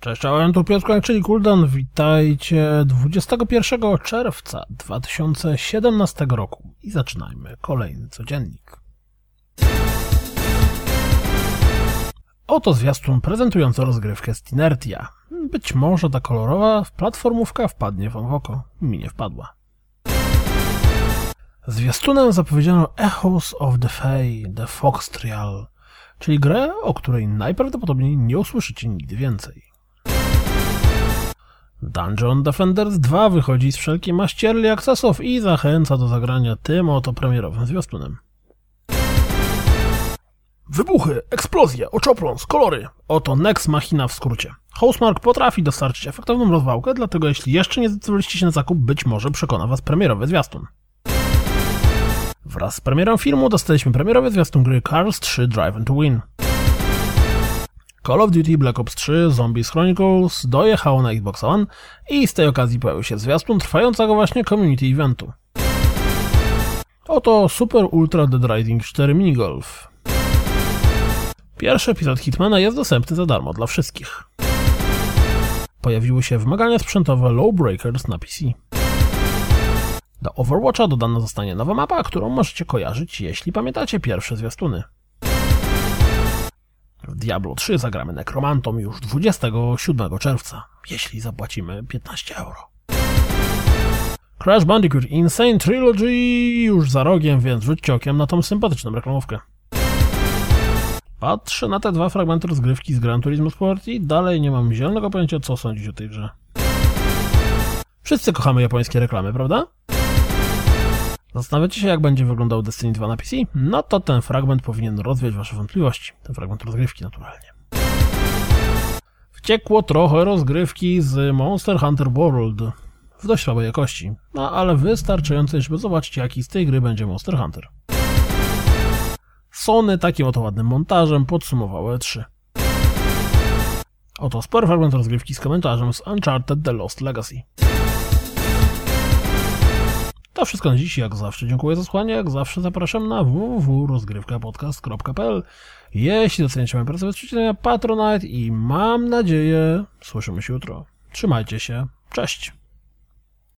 Cześć, czołem, tu Piotr czyli Kuldan. Witajcie 21 czerwca 2017 roku i zaczynajmy kolejny codziennik. Oto zwiastun prezentujący rozgrywkę Stinertia. Być może ta kolorowa platformówka wpadnie wam w oko. Mi nie wpadła. Zwiastunem zapowiedziano Echoes of the Fae, The Fox Trial, czyli grę, o której najprawdopodobniej nie usłyszycie nigdy więcej. Dungeon Defenders 2 wychodzi z wszelkiej maści early accessów i zachęca do zagrania tym oto premierowym zwiastunem. Wybuchy, eksplozje, oczopląs, kolory. Oto Nex Machina w skrócie. Housemark potrafi dostarczyć efektowną rozwałkę, dlatego jeśli jeszcze nie zdecydowaliście się na zakup, być może przekona Was premierowy zwiastun. Wraz z premierą filmu dostaliśmy premierowy zwiastun gry Cars 3 Drive to Win. Call of Duty Black Ops 3 Zombies Chronicles dojechało na Xbox One i z tej okazji pojawił się zwiastun trwającego właśnie community eventu. Oto Super Ultra Dead Rising 4 Minigolf. Pierwszy epizod Hitmana jest dostępny za darmo dla wszystkich. Pojawiły się wymagania sprzętowe Lowbreakers na PC. Do Overwatcha dodana zostanie nowa mapa, którą możecie kojarzyć, jeśli pamiętacie pierwsze zwiastuny. W Diablo 3 zagramy nekromantą już 27 czerwca, jeśli zapłacimy 15 euro. Crash Bandicoot Insane Trilogy już za rogiem, więc rzućcie okiem na tą sympatyczną reklamówkę. Patrzę na te dwa fragmenty rozgrywki z Gran Turismo Sport i dalej nie mam zielonego pojęcia, co sądzić o tej grze. Wszyscy kochamy japońskie reklamy, prawda? Zastanawiacie się, jak będzie wyglądał Destiny 2 na PC? No to ten fragment powinien rozwiać wasze wątpliwości. Ten fragment rozgrywki, naturalnie. Wciekło trochę rozgrywki z Monster Hunter World w dość słabej jakości, no ale wystarczającej, żeby zobaczyć, jaki z tej gry będzie Monster Hunter. Sony takim oto ładnym montażem podsumowały 3. Oto spory fragment rozgrywki z komentarzem z Uncharted The Lost Legacy. To wszystko na dziś, jak zawsze dziękuję za słuchanie, jak zawsze zapraszam na www.rozgrywkapodcast.pl Jeśli doceniacie moją pracę, wesprzyjcie Patronite i mam nadzieję, słyszymy się jutro. Trzymajcie się, cześć!